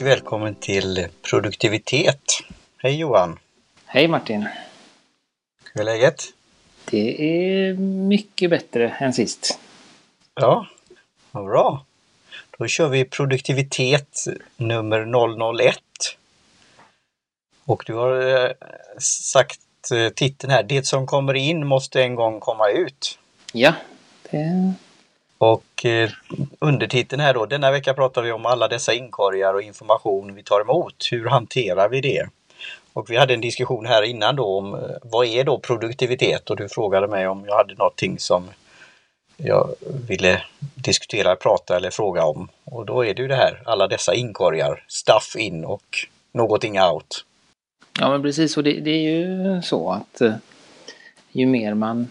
Och välkommen till produktivitet. Hej Johan! Hej Martin! Hur är läget? Det är mycket bättre än sist. Ja, vad bra. Då kör vi produktivitet nummer 001. Och du har eh, sagt eh, titeln här, Det som kommer in måste en gång komma ut. Ja, det... Och eh, undertiteln här då, denna vecka pratar vi om alla dessa inkorgar och information vi tar emot. Hur hanterar vi det? Och vi hade en diskussion här innan då om eh, vad är då produktivitet och du frågade mig om jag hade någonting som jag ville diskutera, prata eller fråga om. Och då är det ju det här, alla dessa inkorgar, stuff in och någonting out. Ja men precis och det, det är ju så att eh, ju mer man,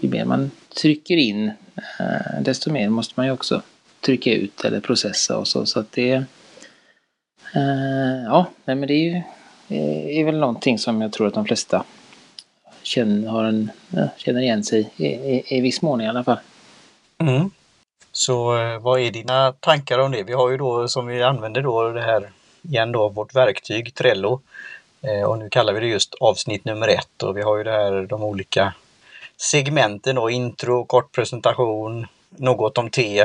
ju mer man trycker in eh, desto mer måste man ju också trycka ut eller processa och så. Så att det... Eh, ja, nej men det är ju det är väl någonting som jag tror att de flesta känner, har en, eh, känner igen sig i, i, i viss mån i alla fall. Mm. Så vad är dina tankar om det? Vi har ju då som vi använder då det här igen då vårt verktyg Trello. Eh, och nu kallar vi det just avsnitt nummer ett och vi har ju det här de olika segmenten då, intro, kort presentation, något om te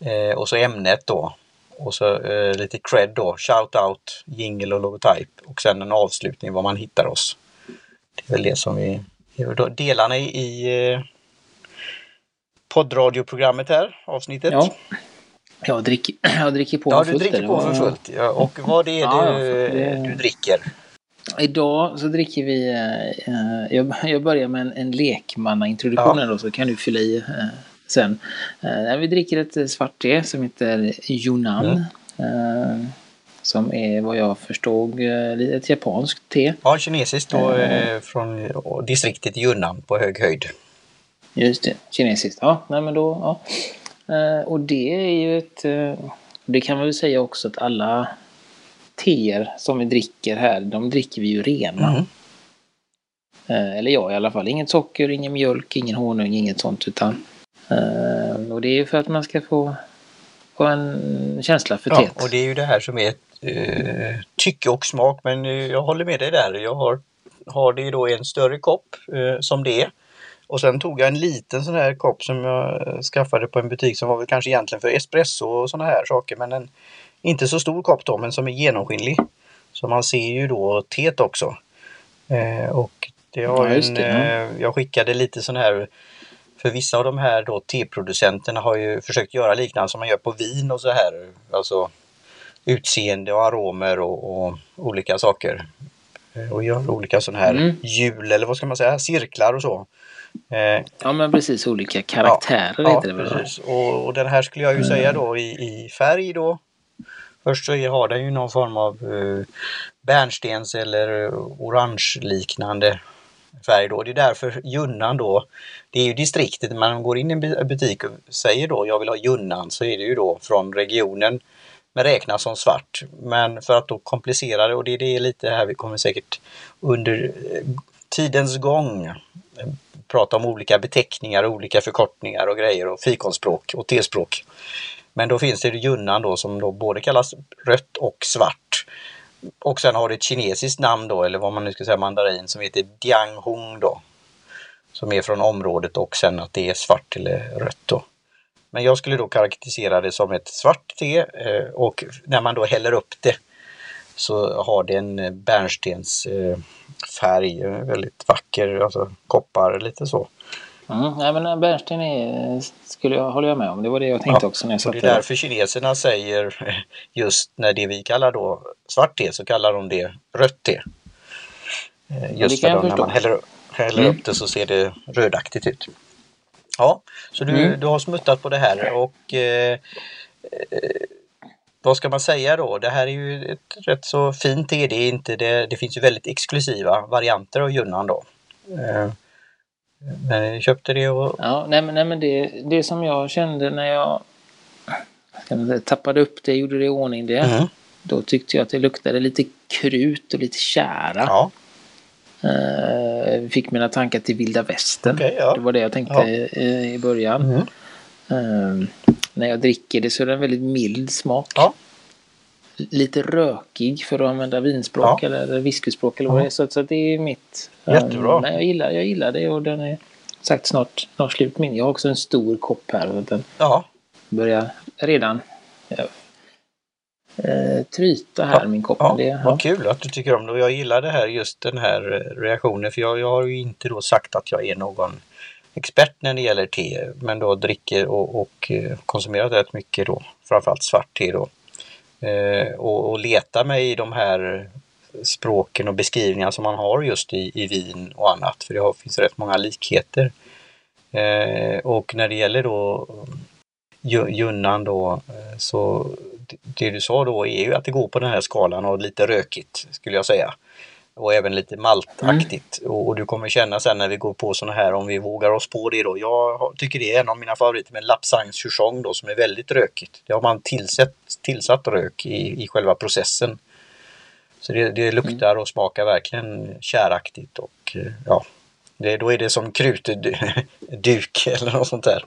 eh, och så ämnet då. Och så eh, lite cred då, shout-out, jingle och logotyp och sen en avslutning var man hittar oss. Det är väl det som vi... Då, delarna i, i eh, poddradioprogrammet här, avsnittet. Ja. Jag dricker, jag dricker på Ja, för du fullt. dricker på för fullt. Ja, och vad är det Ja, du, ja, det- du dricker? Idag så dricker vi, eh, jag, jag börjar med en, en lekmannaintroduktion här då så kan du fylla i eh, sen. Eh, vi dricker ett eh, svart te som heter Yunnan. Mm. Eh, som är vad jag förstod eh, ett japanskt te. Ja, kinesiskt då från distriktet Yunnan på hög höjd. Just det, kinesiskt. Ja, nej men då, ja. Och det är ju ett, det kan man väl säga också att alla teer som vi dricker här, de dricker vi ju rena. Mm. Eh, Eller jag i alla fall. Inget socker, ingen mjölk, ingen honung, inget sånt. Utan, eh, och det är ju för att man ska få, få en känsla för Ja, teet. och det är ju det här som är eh, tycke och smak men eh, jag håller med dig där. Jag har, har det då i en större kopp som det är. Och sen tog jag en liten sån här kopp som jag skaffade på en butik som var väl kanske egentligen för espresso och såna här saker men en inte så stor kopp då men som är genomskinlig. Så man ser ju då teet också. Eh, och det har Ja, en, det, ja. eh, jag skickade lite sån här för vissa av de här då teproducenterna har ju försökt göra liknande som man gör på vin och så här. Alltså utseende och aromer och, och olika saker. Eh, Och gör olika sådana här Mm. hjul eller vad ska man säga, cirklar och så. Eh, Ja men precis, olika karaktärer ja, heter det väl. Och, och den här skulle jag ju säga då i, i färg då. Först så har den ju någon form av eh, bärnstens eller orange liknande färg då. Det är därför Junnan då, det är ju distriktet, när man går in i en butik och säger då jag vill ha Junnan så är det ju då från regionen men räknas som svart. Men för att då komplicera det och det är det lite här vi kommer säkert under eh, tidens gång eh, prata om olika beteckningar, olika förkortningar och grejer och fikonspråk och T-språk. Men då finns det ju Junnan då som då både kallas rött och svart. Och sen har det ett kinesiskt namn då, eller vad man nu ska säga, mandarin, som heter Dianghong då. Som är från området och sen att det är svart eller rött då. Men jag skulle då karaktärisera det som ett svart te eh, och när man då häller upp det så har det en eh, bärnstensfärg, eh, väldigt vacker, alltså koppar lite så. Mm, nej men bärnsten är, skulle jag, håller jag med om. Det var det jag tänkte Ja, också när jag Och satt det är där. därför kineserna säger just när det vi kallar då svart te så kallar de det rött te. Eh, Just för då när man häller, häller Mm. upp det så ser det rödaktigt ut. Ja, så du, Mm. du har smuttat på det här och eh, eh, vad ska man säga då? Det här är ju ett rätt så fint te. Det, är inte det, det finns ju väldigt exklusiva varianter av Junnan då. Eh, men jag köpte det och Ja, nej men, nej, men det, det som jag kände när jag säga, tappade upp det, gjorde det i ordning det. Mhm. Då tyckte jag att det luktade lite krut och lite kära. ja, Eh, fick mina tankar till vilda västern. Okej, ja. Det var det jag tänkte Ja. i, i början. Mhm. Eh, när jag dricker det så är det en väldigt mild smak. Ja. Lite rökig för att använda vinspråk Ja. eller whiskyspråk eller vad Ja. det är. Så, så det är mitt. Jättebra. Um, men jag gillar, jag gillar det och den är sagt snart, snart slut min. Jag har också en stor kopp här den Ja, börjar redan ja, eh, tryta här Ja, min kopp. ja, det, vad kul att du tycker om det och jag gillar det här just den här eh, reaktionen för jag, jag har ju inte då sagt att jag är någon expert när det gäller te men då dricker och, och eh, konsumerat rätt mycket då framförallt svart te då. Eh, och, och letar mig i de här språken och beskrivningar som man har just i, i vin och annat för det har, finns rätt många likheter. Eh, och när det gäller då Junnan då eh, så det- det du sa då är ju att det går på den här skalan och lite rökigt skulle jag säga. Och även lite maltaktigt. Och, och du kommer känna sen när vi går på sådana här om vi vågar oss på det då. Jag tycker det är en av mina favoriter med Lapsang Chuchong då som är väldigt rökigt. Det har man tillsatt, tillsatt rök i, i själva processen. Så det, det luktar och smakar verkligen käraktigt och eh, ja, det, då är det som krutduk eller något sånt där.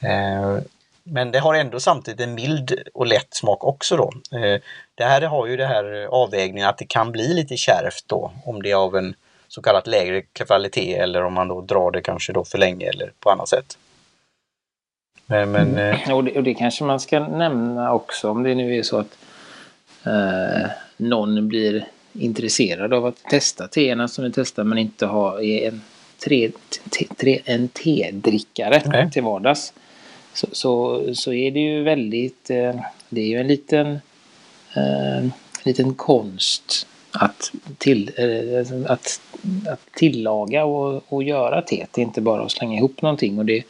Eh, men det har ändå samtidigt en mild och lätt smak också då. Eh, det här har ju det här avvägningen att det kan bli lite kärvt då om det är av en så kallat lägre kvalitet eller om man då drar det kanske då för länge eller på annat sätt. Men, men eh, Och det, och det kanske man ska nämna också om det nu är så att eh, någon blir intresserad av att testa teerna som vi testar men inte har är en, tre, te, tre, en tedrickare Nej. till vardags. Så, så, så är det ju väldigt, eh, det är ju en liten, eh, liten konst att, till, eh, att, att tillaga och, och göra teet. Det är inte bara att slänga ihop någonting. Och det,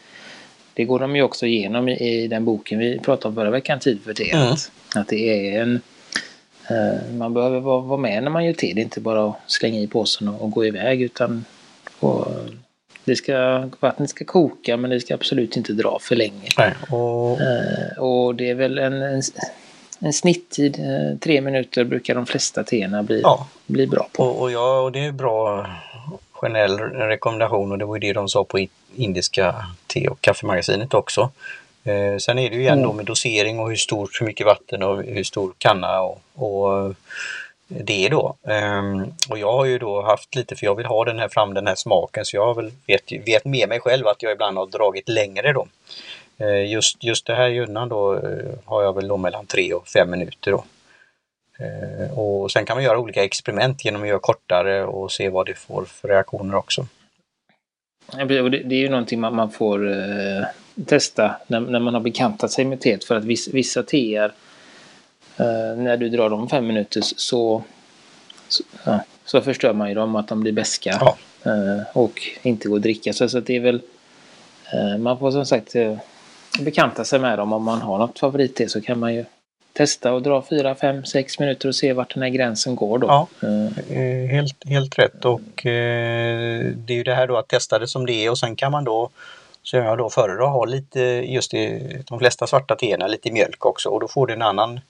det går de ju också igenom i, den boken vi pratade om förra veckan, Tid för teet. Mm. Att det är en... Man behöver vara, med när man gör te. Det är inte bara att slänga i påsen och, och gå iväg utan... Och, det ska, vattnet ska koka men det ska absolut inte dra för länge. nej, och, Eh, och det är väl en, en, en snitttid, eh, tre minuter brukar de flesta teerna bli, ja, bli bra på. och, och, ja, och det är bra generell rekommendation och det var ju det de sa på indiska te och kaffemagasinet också. Eh, sen är det ju igen då Mm. med dosering och hur stort, hur mycket vatten och hur stor kanna och, och det då. Um, och jag har ju då haft lite, för jag vill ha den här fram den här smaken, så jag har väl vet, vet med mig själv att jag ibland har dragit längre då. Uh, just, just det här junnan då uh, har jag väl då mellan tre och fem minuter då. Uh, och sen kan man göra olika experiment genom att göra kortare och se vad det får för reaktioner också. Det, det är ju någonting man, man får eh, testa när, när man har bekantat sig med teet. För att vissa teer, när du drar dem fem minuter så, så, ja, så förstör man ju dem att de blir beska Ja. eh, och inte går att dricka. Så, så det är väl, eh, man får som sagt eh, bekanta sig med dem. Om man har något favoritte så kan man ju testa och dra fyra, fem, sex minuter och se vart den här gränsen går då. Ja. Eh, Eh, helt, helt rätt och eh, det är ju det här då att testa det som det är och sen kan man då så jag då föredrar ha lite, just i de flesta svarta teerna, lite mjölk också och då får det en annan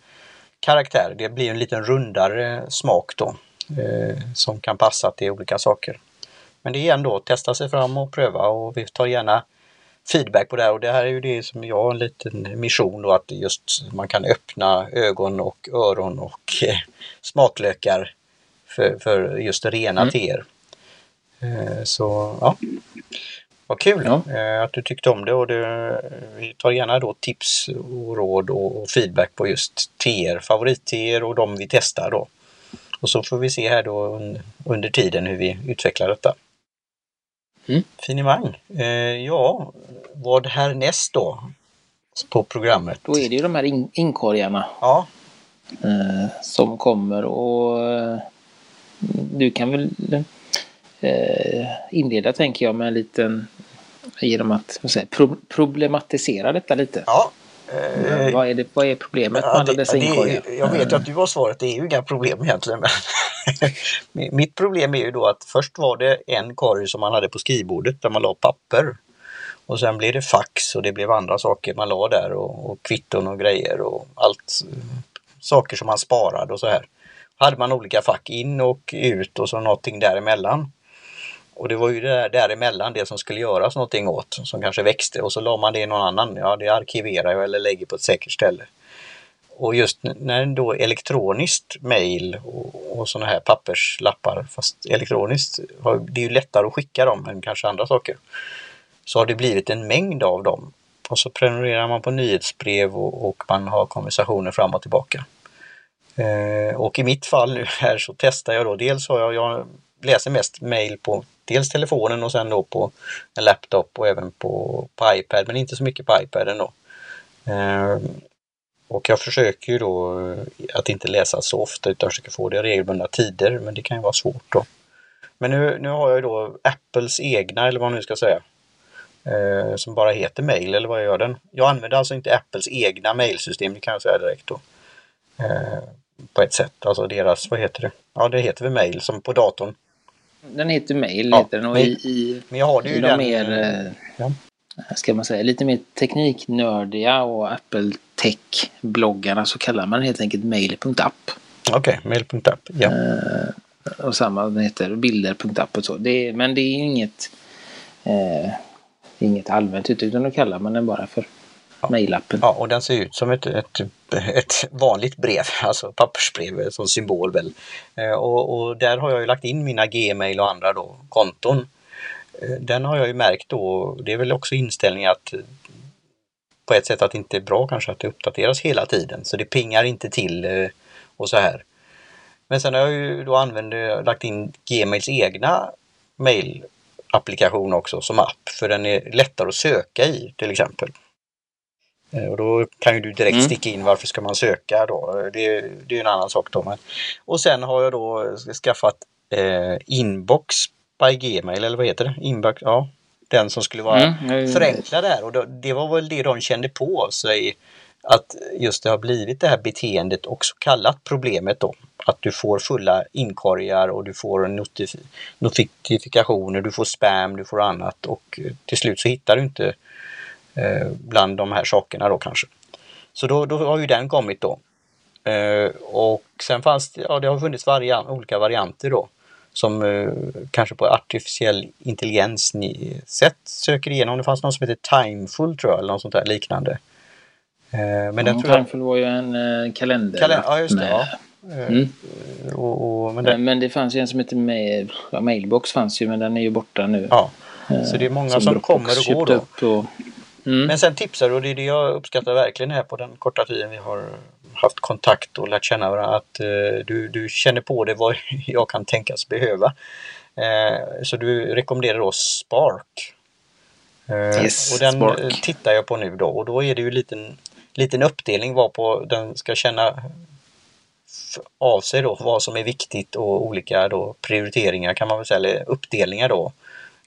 karaktär. Det blir en liten rundare smak då eh, som kan passa till olika saker. Men det är igen då att testa sig fram och pröva och vi tar gärna feedback på det här och det här är ju det som jag har en liten mission då att just man kan öppna ögon och öron och eh, smaklökar för, för just rena Mm. teer. Eh, så ja, vad kul Ja. eh, att du tyckte om det och det, vi tar gärna då tips och råd och, och feedback på just teer, favoritteer och de vi testar då. Och så får vi se här då un, under tiden hur vi utvecklar detta. Mm. Finemang. Eh, ja, vad härnäst då på programmet? då är det ju de här in, inkorgarna Ja, eh, som kommer och eh, du kan väl inleda tänker jag med en liten genom att säger, pro, problematisera detta lite. ja. Eh, vad, är det, vad är problemet med Ja, alla dessa inkorgar? jag vet att du har svaret, det är ju inga problem egentligen. Men mitt problem är ju då att först var det en korg som man hade på skrivbordet där man la papper. Och sen blev det fax och det blev andra saker man la där och, och kvitton och grejer och allt. eh, Saker som man sparade och så här. Hade man olika fack in och ut och så någonting däremellan. Och det var ju det där däremellan det som skulle göras någonting åt som kanske växte och så la man det i någon annan. Ja, det arkiverar jag eller lägger på ett säkert ställe. och just när då elektroniskt mail och, och sådana här papperslappar, fast elektroniskt, det är ju lättare att skicka dem än kanske andra saker. Så har det blivit en mängd av dem. Och så prenumererar man på nyhetsbrev och, och man har konversationer fram och tillbaka. Eh, och i mitt fall nu här så testar jag då, dels har jag, jag läser mest mail på dels telefonen och sen då på en laptop och även på, på iPad, men inte så mycket på iPad ändå. Eh, och jag försöker ju då eh, att inte läsa så ofta utan försöker få det regelbundna tider, men det kan ju vara svårt då. Men nu, nu har jag ju då Apples egna, eller vad man nu ska säga, eh, som bara heter mail, eller vad gör den? Jag använder alltså inte Apples egna mailsystem, det kan jag säga direkt då. Eh, på ett sätt, alltså deras, vad heter det? Ja, det heter väl mail som på datorn. Den heter mail, ja, heter den. Och i, i, men jag har ju den, mer, eh, ja. ska man säga, lite mer tekniknördiga och Apple Tech-bloggarna så kallar man helt enkelt mail.app. Okej, okay, mail.app, ja. Uh, och samma den heter bilder.app och så. Det, men det är inget, uh, inget allmänt utan då kallar man den bara för ja. mailappen. Ja, och den ser ut som ett, ett, ett vanligt brev, alltså pappersbrev som symbol väl. Uh, och, och, där har jag ju lagt in mina Gmail och andra då, konton. Den har jag ju märkt då, det är väl också inställning att på ett sätt att det inte är bra kanske att det uppdateras hela tiden så det pingar inte till eh, och så här. Men sen har jag ju då använt, lagt in Gmails egna mail-applikation också som app för den är lättare att söka i till exempel. Eh, och då kan ju du direkt mm. sticka in varför ska man söka då. Det, det är en annan sak då. Och sen har jag då skaffat eh, Inbox by Gmail eller vad heter det? Inbox, ja, den som skulle vara mm, förenklad där. Och det var väl det de kände på sig att just det har blivit det här beteendet också kallat problemet då. Att du får fulla inkorgar och du får notif notifikationer, du får spam, du får annat och till slut så hittar du inte eh, bland de här sakerna då kanske. Så då, då har ju den kommit då. Eh, och sen fanns det, ja det har funnits variant, olika varianter då som eh, kanske på artificiell intelligens sätt söker igenom. Det fanns någon som heter Timeful tror jag, eller något sånt där liknande. Eh, men mm, den tror Timeful var ju en eh, kalender. kalender ja, just det. Ja. Mm. Och, och, men, det... men, det fanns ju en som Mail, ja, Mailbox fanns ju men den är ju borta nu. Ja, så det är många som, som kommer och går då. Och... Mm. Men sen tipsar du och det är det jag uppskattar verkligen här på den korta tiden vi har haft kontakt och lärt känna varandra att eh, du, du känner på det vad jag kan tänkas behöva. Eh, så du rekommenderar då Spark. Eh, yes, och den Spark. tittar jag på nu då och då är det ju en liten, liten uppdelning varpå den ska känna av sig då vad som är viktigt och olika då prioriteringar kan man väl säga, eller uppdelningar då.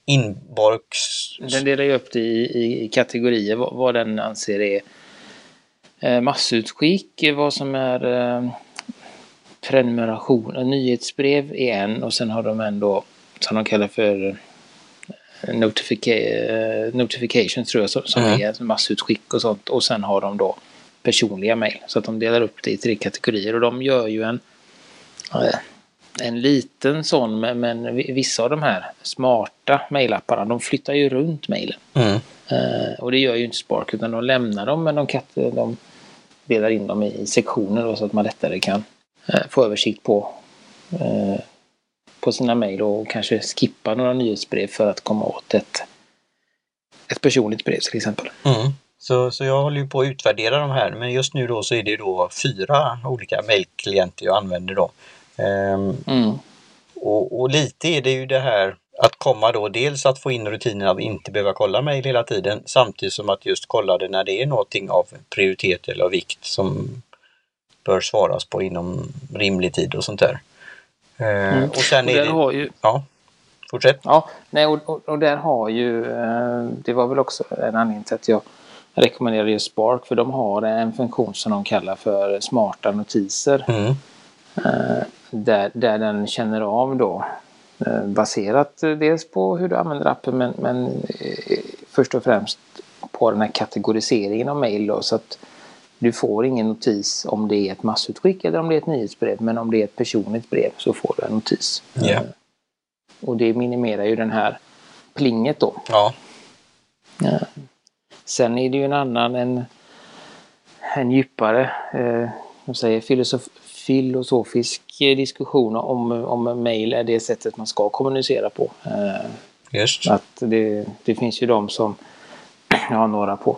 Inbox. Den delar ju upp det i, i kategorier vad, vad den anser är Eh, massutskick, vad som är eh, prenumeration, nyhetsbrev är en och sen har de ändå som de kallar för eh, notifica notifications tror jag som mm. är massutskick och sånt och sen har de då personliga mejl så att de delar upp det i tre kategorier och de gör ju en en liten sån men vissa av de här smarta mejlapparna de flyttar ju runt mejlen. Mm. Uh, och det gör ju inte Spark utan de lämnar dem men de, de delar in dem i sektioner då, så att man lättare kan uh, få översikt på, uh, på sina mejl och kanske skippa några nyhetsbrev för att komma åt ett, ett personligt brev till exempel. Mm. Så, så jag håller ju på att utvärdera de här men just nu då så är det då fyra olika mejlklienter jag använder då. Um, mm. och, och, lite är det ju det här att komma då dels att få in rutinen att inte behöva kolla mejl hela tiden samtidigt som att just kolla det när det är någonting av prioritet eller av vikt som bör svaras på inom rimlig tid och sånt där. Eh, mm. Och sen och är det... Har ju... Ja, fortsätt. Ja, nej, och, och, och, där har ju, eh, det var väl också en anledning till att jag rekommenderar just Spark för de har en funktion som de kallar för smarta notiser. Mm. Eh, där, där den känner av då Eh, baserat dels på hur du använder appen men, men eh, först och främst på den här kategoriseringen av mail då, så att du får ingen notis om det är ett massutskick eller om det är ett nyhetsbrev men om det är ett personligt brev så får du en notis. Yeah. Och det minimerar ju den här plinget då. Ja. Sen är det ju en annan, en, en djupare eh, säger, filosof, filosofisk diskussion om, om mail är det sättet man ska kommunicera på. Eh, Just. Att det, det finns ju de som, jag har några på,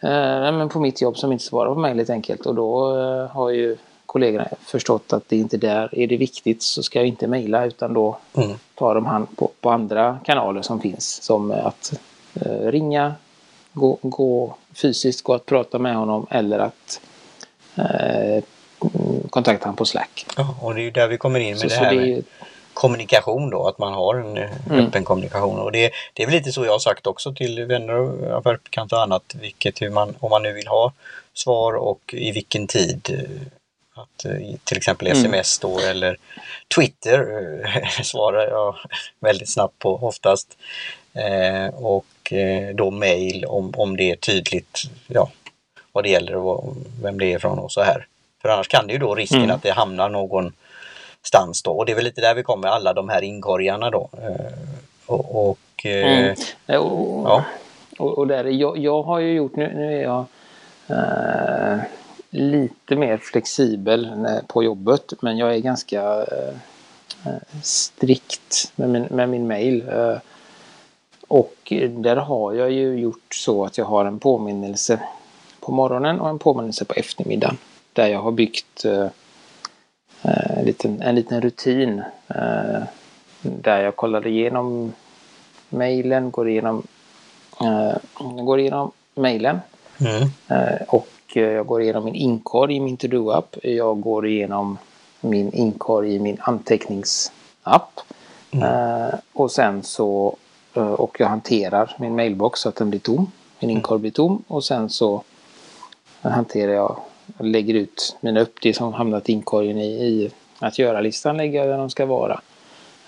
eh, men på mitt jobb som inte svarar på mail helt enkelt och då eh, har ju kollegorna förstått att det inte där är det viktigt så ska jag inte mejla utan då Mm. tar de hand på, på andra kanaler som finns som att eh, ringa, gå, gå fysiskt, gå att prata med honom eller att eh, kontakta honom på Slack. Ja, och det är ju där vi kommer in med Så, det här det med kommunikation då, att man har en eh, Mm. öppen kommunikation. Och det, det är väl lite så jag har sagt också till vänner och affärsbekanta och annat, vilket hur man, om man nu vill ha svar och i vilken tid. eh, Att eh, till exempel Mm. sms då eller Twitter svarar jag väldigt snabbt på oftast. Eh, och eh, då mail om, om det är tydligt ja, vad det gäller och vem det är från och så här. För annars kan det ju då risken Mm. att det hamnar någonstans då. Och det är väl lite där vi kommer, alla de här inkorgarna då. Eh, och, och eh, Mm. Eh, Och, ja. och, och där, är- jag, jag har ju gjort, nu, nu är jag eh, lite mer flexibel på jobbet men jag är ganska eh, eh, strikt med min, med min mail. Och där har jag ju gjort så att jag har en påminnelse på morgonen och en påminnelse på eftermiddagen. Där jag har byggt eh, eh, en, liten, en liten rutin. Eh, där jag kollar igenom mejlen, går igenom, eh, går igenom mejlen Mm, och jag går igenom min inkorg i min to-do-app. Jag går igenom min inkorg i min anteckningsapp. Eh, och sen så och jag hanterar min mailbox så att den blir tom. Min inkorg blir tom och sen så hanterar jag och lägger ut mina upp det som hamnat i inkorgen i, i att göra-listan lägger jag där de ska vara.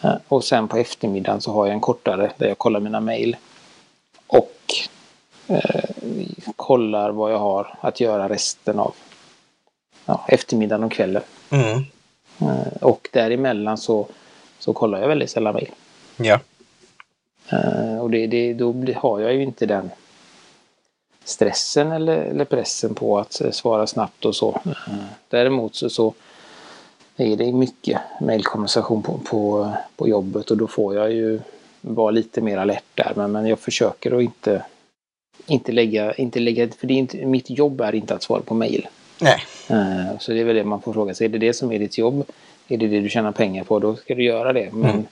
Eh, Och sen på eftermiddagen så har jag en kortare där jag kollar mina mejl. Och eh, kollar vad jag har att göra resten av ja, eftermiddagen och kvällen. mm, Eh, och däremellan så, så kollar jag väldigt sällan mejl. ja, Eh, och det, det, då har jag ju inte den stressen eller, eller pressen på att eh, svara snabbt och så. Eh, däremot så, så är det mycket mejlkonversation på, på, på jobbet och då får jag ju vara lite mer alert där. Men, men jag försöker att inte, inte lägga, inte lägga, för det är inte, mitt jobb är inte att svara på mejl. nej, Eh, Så det är väl det man får fråga sig. Är det det som är ditt jobb? Är det det du tjänar pengar på? Då ska du göra det. Men, Mm.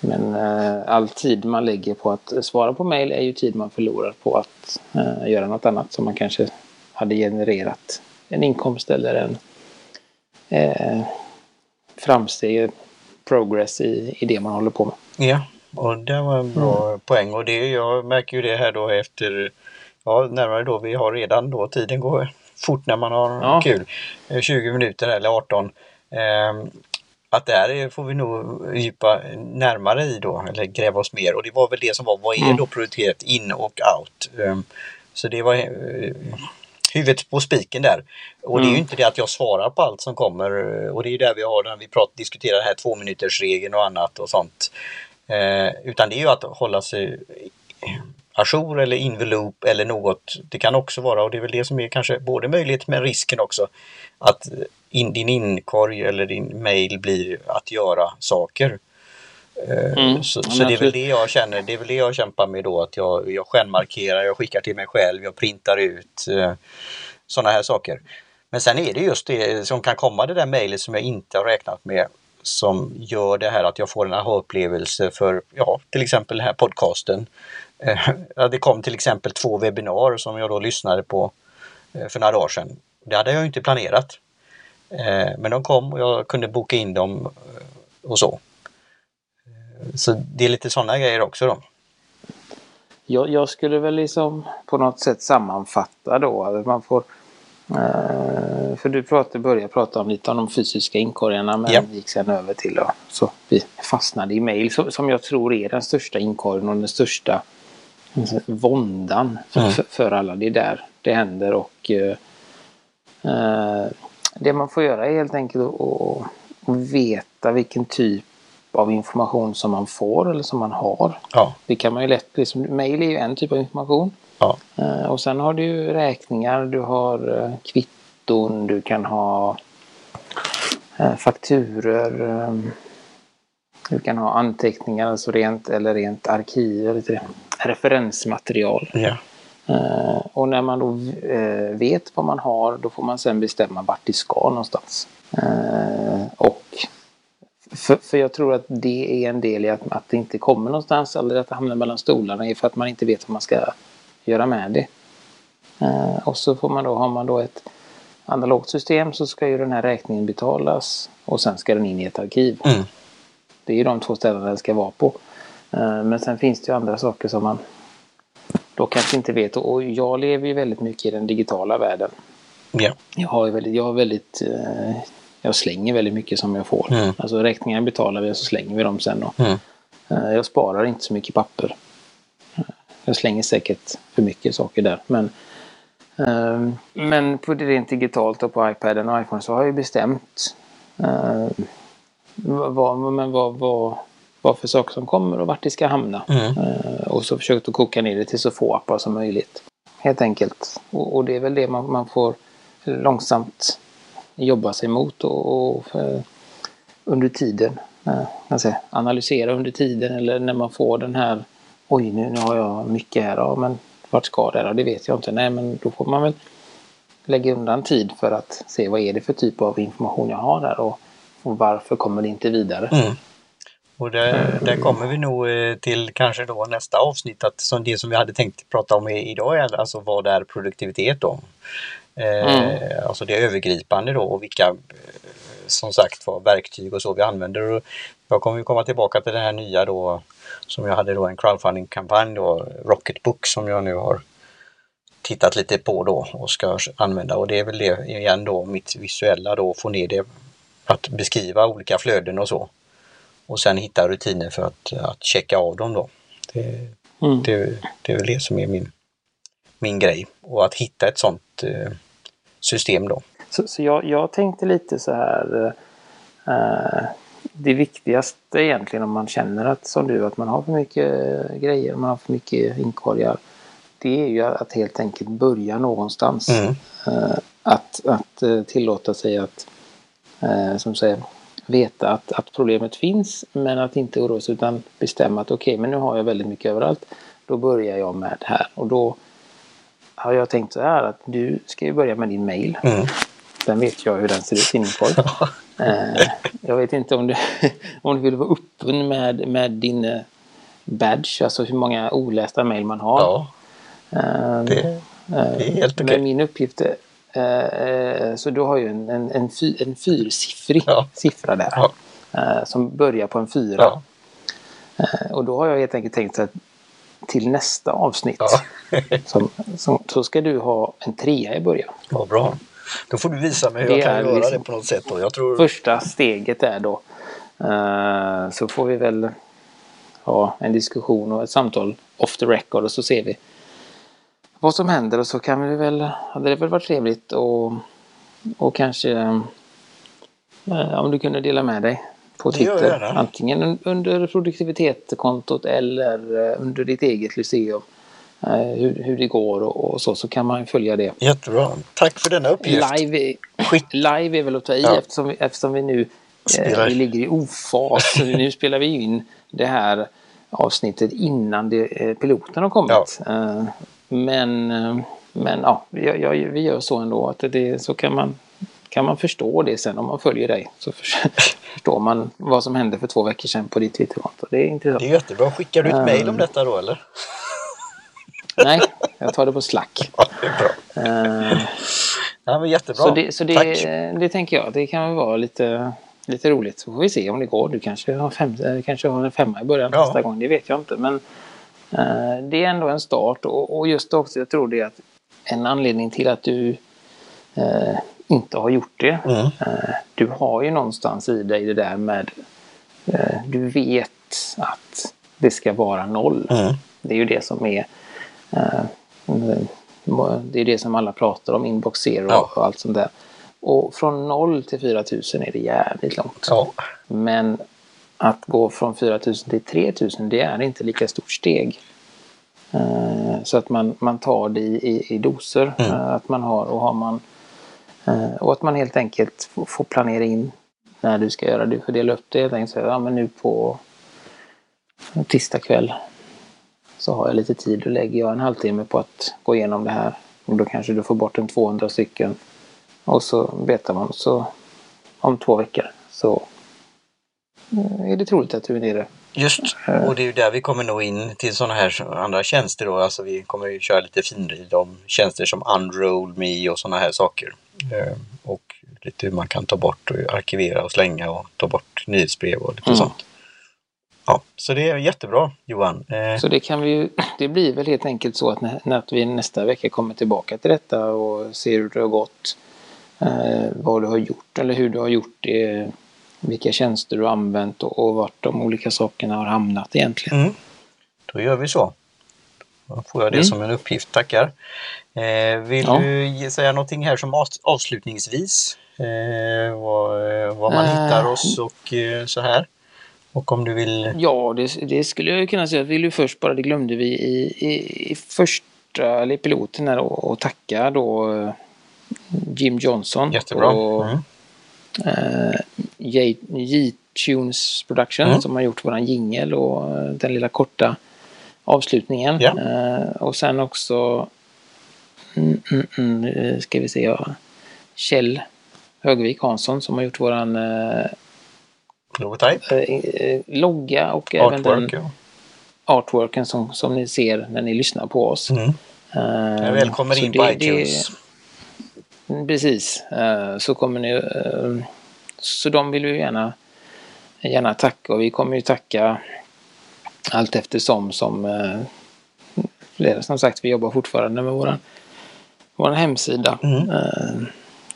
Men eh, all tid man lägger på att svara på mejl är ju tid man förlorar på att eh, göra något annat som man kanske hade genererat en inkomst eller en eh, framsteg, progress i, i det man håller på med. ja. Och det var en bra poäng och det, jag märker ju det här då efter, ja närmare då, vi har redan då, tiden går fort när man har Ja. kul. Eh, 20 minuter eller 18. Ehm, att där är- får vi nog djupa närmare i då, eller gräva oss mer. Och det var väl det som var, vad är Mm. då prioritet in och out? Ehm, så det var eh, huvudet på spiken där. Och det är ju Mm. inte det att jag svarar på allt som kommer eh, och det är ju där vi har när vi pratar, diskuterar här två minuters regeln och annat och sånt. Eh, utan det är ju att hålla sig ajour eller in the loop eller något. Det kan också vara, och det är väl det som är kanske både möjlighet men risken också, att in, din inkorg eller din mail blir att göra saker. Eh, Mm. Så, så det är väl det jag känner, det är väl det jag kämpar med då, att jag, jag stjärnmarkerar, jag skickar till mig själv, jag printar ut eh, sådana här saker. Men sen är det just det som kan komma, det där mejlet som jag inte har räknat med, som gör det här att jag får en aha-upplevelse för, ja, till exempel den här podcasten. Eh, Det kom till exempel två webbinar som jag då lyssnade på eh, för några dagar sedan. Det hade jag inte planerat. Eh, Men de kom och jag kunde boka in dem eh, och så. Eh, Så det är lite sådana grejer också då. Jag, jag skulle väl liksom på något sätt sammanfatta då man får eh, för du pratade, började prata om lite om de fysiska inkorgarna men Ja. gick sen över till att så vi fastnade i mail som, som jag tror är den största inkorgen och den största våndan för, Mm. för, för alla. Det är där det händer och eh, det man får göra är helt enkelt att, veta vilken typ av information som man får eller som man har. Ja, Det kan man ju lätt, liksom, mail är ju en typ av information. ja, Eh, och sen har du ju räkningar, du har eh, kvitton du kan ha eh, fakturer. Eh, du kan ha anteckningar, alltså rent, eller rent arkiv, eller referensmaterial. Ja. Eh, och när man då eh, vet vad man har, då får man sen bestämma vart det ska någonstans. Eh, och för, för jag tror att det är en del i att, att det inte kommer någonstans eller att det hamnar mellan stolarna är för att man inte vet vad man ska göra med det. Eh, och så får man då, har man då ett analogt system så ska ju den här räkningen betalas och sen ska den in i ett arkiv. Mm. Det är ju de två ställena den ska vara på. Eh, men sen finns det ju andra saker som man då kanske inte vet. Och jag lever ju väldigt mycket i den digitala världen. Ja. Jag har väldigt, jag har väldigt eh, jag slänger väldigt mycket som jag får. Mm. Alltså räkningar betalar vi och så slänger vi dem sen då. Mm. Eh, Jag sparar inte så mycket papper. Jag slänger säkert för mycket saker där. Men, eh, men på det rent digitalt och på iPaden och iPhone så har jag ju bestämt eh, vad, men vad, vad, vad för saker som kommer och vart det ska hamna. Mm. Eh, Och så försökt att koka ner det till så få appar som möjligt. Helt enkelt. Och, och det är väl det man, man får långsamt jobba sig mot och, och för, under tiden. Eh, säger, analysera under tiden eller när man får den här Oj, nu, nu har jag mycket här. Ja, men vart ska det? Ja, det vet jag inte. Nej, men då får man väl lägga undan tid för att se vad är det för typ av information jag har här och, och varför kommer det inte vidare. Mm. Och där, där kommer vi nog eh, till kanske då nästa avsnitt, att som det som vi hade tänkt prata om idag är alltså vad är produktivitet då? Eh, Mm. Alltså det övergripande då och vilka eh, som sagt var verktyg och så vi använder. Jag kommer ju komma tillbaka till den här nya då som jag hade då en crowdfunding-kampanj då, Rocketbook som jag nu har tittat lite på då och ska använda och det är väl det igen då mitt visuella då, få ner det att beskriva olika flöden och så. Och sen hitta rutiner för att, att checka av dem då. Det, Mm. det, det är väl det som är min, min grej. Och att hitta ett sånt eh, system då. Så, så jag, jag tänkte lite så här. Eh, det viktigaste egentligen om man känner att som du att man har för mycket grejer, man har för mycket inkorgar. Det är ju att helt enkelt börja någonstans. Mm. Eh, att att eh, tillåta sig att eh, som säger, veta att, att problemet finns men att inte oroa sig utan bestämma att okej men nu har jag väldigt mycket överallt. Då börjar jag med det här och då har jag tänkt så här att du ska ju börja med din mail. Mm. Sen vet jag hur den ser ut inomborg. eh, jag vet inte om du, om du vill vara öppen med, med din eh, badge, alltså hur många olästa mejl man har. Ja, Eh, det, det är helt men okej. min uppgift är, eh, eh, så du har ju en, en, en, fy, en fyrsiffrig Ja. siffra där. Ja. eh, som börjar på en fyra. Ja. Eh, och då har jag helt enkelt tänkt att till nästa avsnitt som, som, så ska du ha en trea i början. Vad bra. Då får du visa mig hur Det jag kan göra liksom- det på något sätt. Då. Jag tror... Första steget är då eh, så får vi väl ha en diskussion och ett samtal off the record och så ser vi vad som händer och så kan vi väl, hade det väl varit trevligt och, och kanske eh, om du kunde dela med dig på Twitter. Antingen un- under produktivitetskontot eller eh, under ditt eget Lyceum. eh, Hur, hur det går och, och så, så kan man följa det. Jättebra. Tack för denna uppgift. Live är, Skit. live är väl att ta i Ja. eftersom, vi, eftersom vi nu eh, vi ligger i ofas. Nu spelar vi in det här avsnittet innan det, eh, piloten har kommit. Eh, men eh, men ja, jag, jag, vi gör så ändå att det, så kan man, kan man förstå det sen om man följer dig. Så för, förstår man vad som hände för två veckor sedan på ditt Twitterkonto. Det är intressant. Det är jättebra. Skickar du ett Mm. mejl om detta då eller? Nej, jag tar det på Slack. Ja, det är bra. Eh, Ja, men jättebra. Så, det, så det, Tack. det tänker jag, det kan väl vara lite, lite roligt. Så får vi se om det går. Du kanske har, fem, eh, kanske har en femma i början Ja. nästa gång, det vet jag inte. Men eh, det är ändå en start och, just också, jag tror det är att en anledning till att du eh, inte har gjort det. Mm. Eh, du har ju någonstans i dig det där med, eh, du vet att det ska vara noll. Mm. Det är ju det som är eh, det är det som alla pratar om, inbox zero Ja. och allt sånt där. Och från 0 till 4000 är det jävligt långt. Ja. Men att gå från 4000 till 3000 det är inte lika stort steg. Eh, Så att man, man tar det i, i, i doser. Mm. Eh, Att man har, och har man Eh, och att man helt enkelt får, får planera in när du ska göra det. För dela upp det helt enkelt. Så, ja, men nu på tisdag kväll så har jag lite tid. Då lägger jag en halvtimme på att gå igenom det här. Och då kanske du får bort en 200 stycken. Och så betar man. Så om två veckor så är det troligt att du är nere. Just, och det är ju där vi kommer nå in till sådana här andra tjänster då. Alltså vi kommer ju köra lite finrid om tjänster som Unroll Me och sådana här saker. Eh, och lite hur man kan ta bort och arkivera och slänga och ta bort nyhetsbrev och lite Mm. sånt. Ja, så det är jättebra Johan. Eh, Så det kan vi ju, det blir väl helt enkelt så att när, när vi nästa vecka kommer tillbaka till detta och ser hur det har gått. Eh, vad du har gjort eller hur du har gjort det. Vilka tjänster du har använt och, och vart de olika sakerna har hamnat egentligen. Mm. Då gör vi så. Då får jag det Mm. som en uppgift, tackar. Eh, vill Ja. du säga någonting här som avs- avslutningsvis? Eh, vad, eh, var man Eh. hittar oss och eh, så här? Och om du vill... Ja, det, det skulle jag kunna säga. Vi vill ju först bara, det glömde vi i, i, i första, eller piloten här och, och tacka då eh, Jim Johnson. Jättebra. Och, Mm. eh, J-Tunes Production Mm. som har gjort våran jingel och eh, den lilla korta avslutningen. Ja. Eh, och sen också mm, mm, mm, eh, ska vi se, ja, Kjell Högvik Hansson som har gjort våran eh, eh, logga och även den artwork. Ja. artworken som, som ni ser när ni lyssnar på oss. Mm. Eh, så in det- på det- iTunes. Precis, så kommer ni... eh, Så de vill vi gärna, gärna tacka och vi kommer ju tacka allt eftersom som... eh, Som sagt, vi jobbar fortfarande med våran, våran hemsida. Mm. Eh,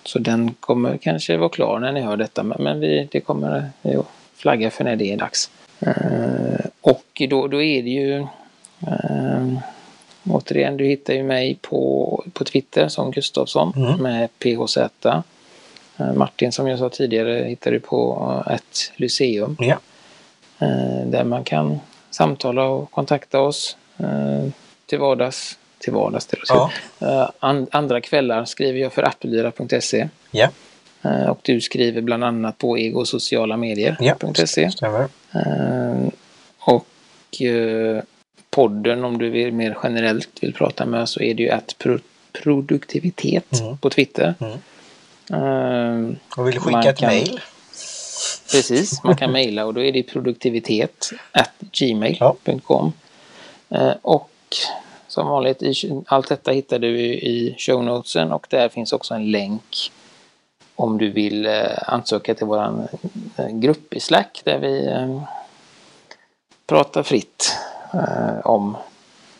Så den kommer kanske vara klar när ni hör detta, men- men vi, det kommer vi att flagga för när det är dags. Eh, Och då, då är det ju... eh, Återigen, du hittar ju mig på, på Twitter som Gustavsson Mm. med PHZ. Eh, Martin som jag sa tidigare hittar du på eh, ett Lyceum. Ja. eh, Där man kan samtala och kontakta oss till vardags. Till vardags till Ja. An, Andra kvällar skriver jag för appeldyra.se. Ja, Och du skriver bland annat på egosocialamedier.se. ja. Och podden om du vill mer generellt vill prata med oss så är det ju att pro produktivitet Mm. på Twitter. Mm. Eh, Och vill skicka ett kan- mejl? Precis, man kan mejla och då är det produktivitet at gmail.com. Eh, Och som vanligt, i, allt detta hittar du i show notesen och där finns också en länk om du vill eh, ansöka till våran eh, grupp i Slack där vi eh, pratar fritt eh, om,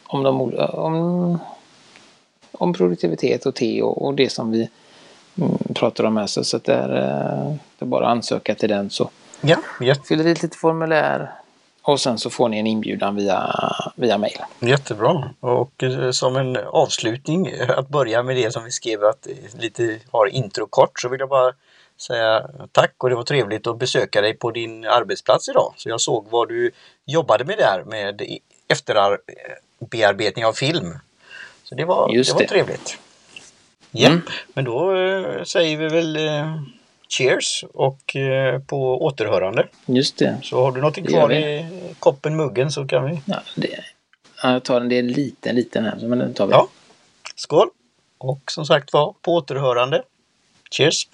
om, de, om, om produktivitet och te och, och det som vi pratar om här. Så, så det, är, eh, det är bara att ansöka till den så Ja, jätte, fyller i ett litet formulär och sen så får ni en inbjudan via, via mail. jättebra. Och eh, som en avslutning, eh, att börja med det som vi skrev att lite har intro kort så vill jag bara säga tack och det var trevligt att besöka dig på din arbetsplats idag. Så jag såg vad du jobbade med där med efterbearbetning av film. Så det var, det var det. trevligt. Ja, Mm. men då eh, säger vi väl eh, cheers och eh, på återhörande. Just det. Så har du gör kvar i koppen, muggen så kan vi... Ja, det ja, jag tar en, det är en liten, liten här, men den tar vi. Ja. Skål! Och som sagt var, på återhörande. Cheers!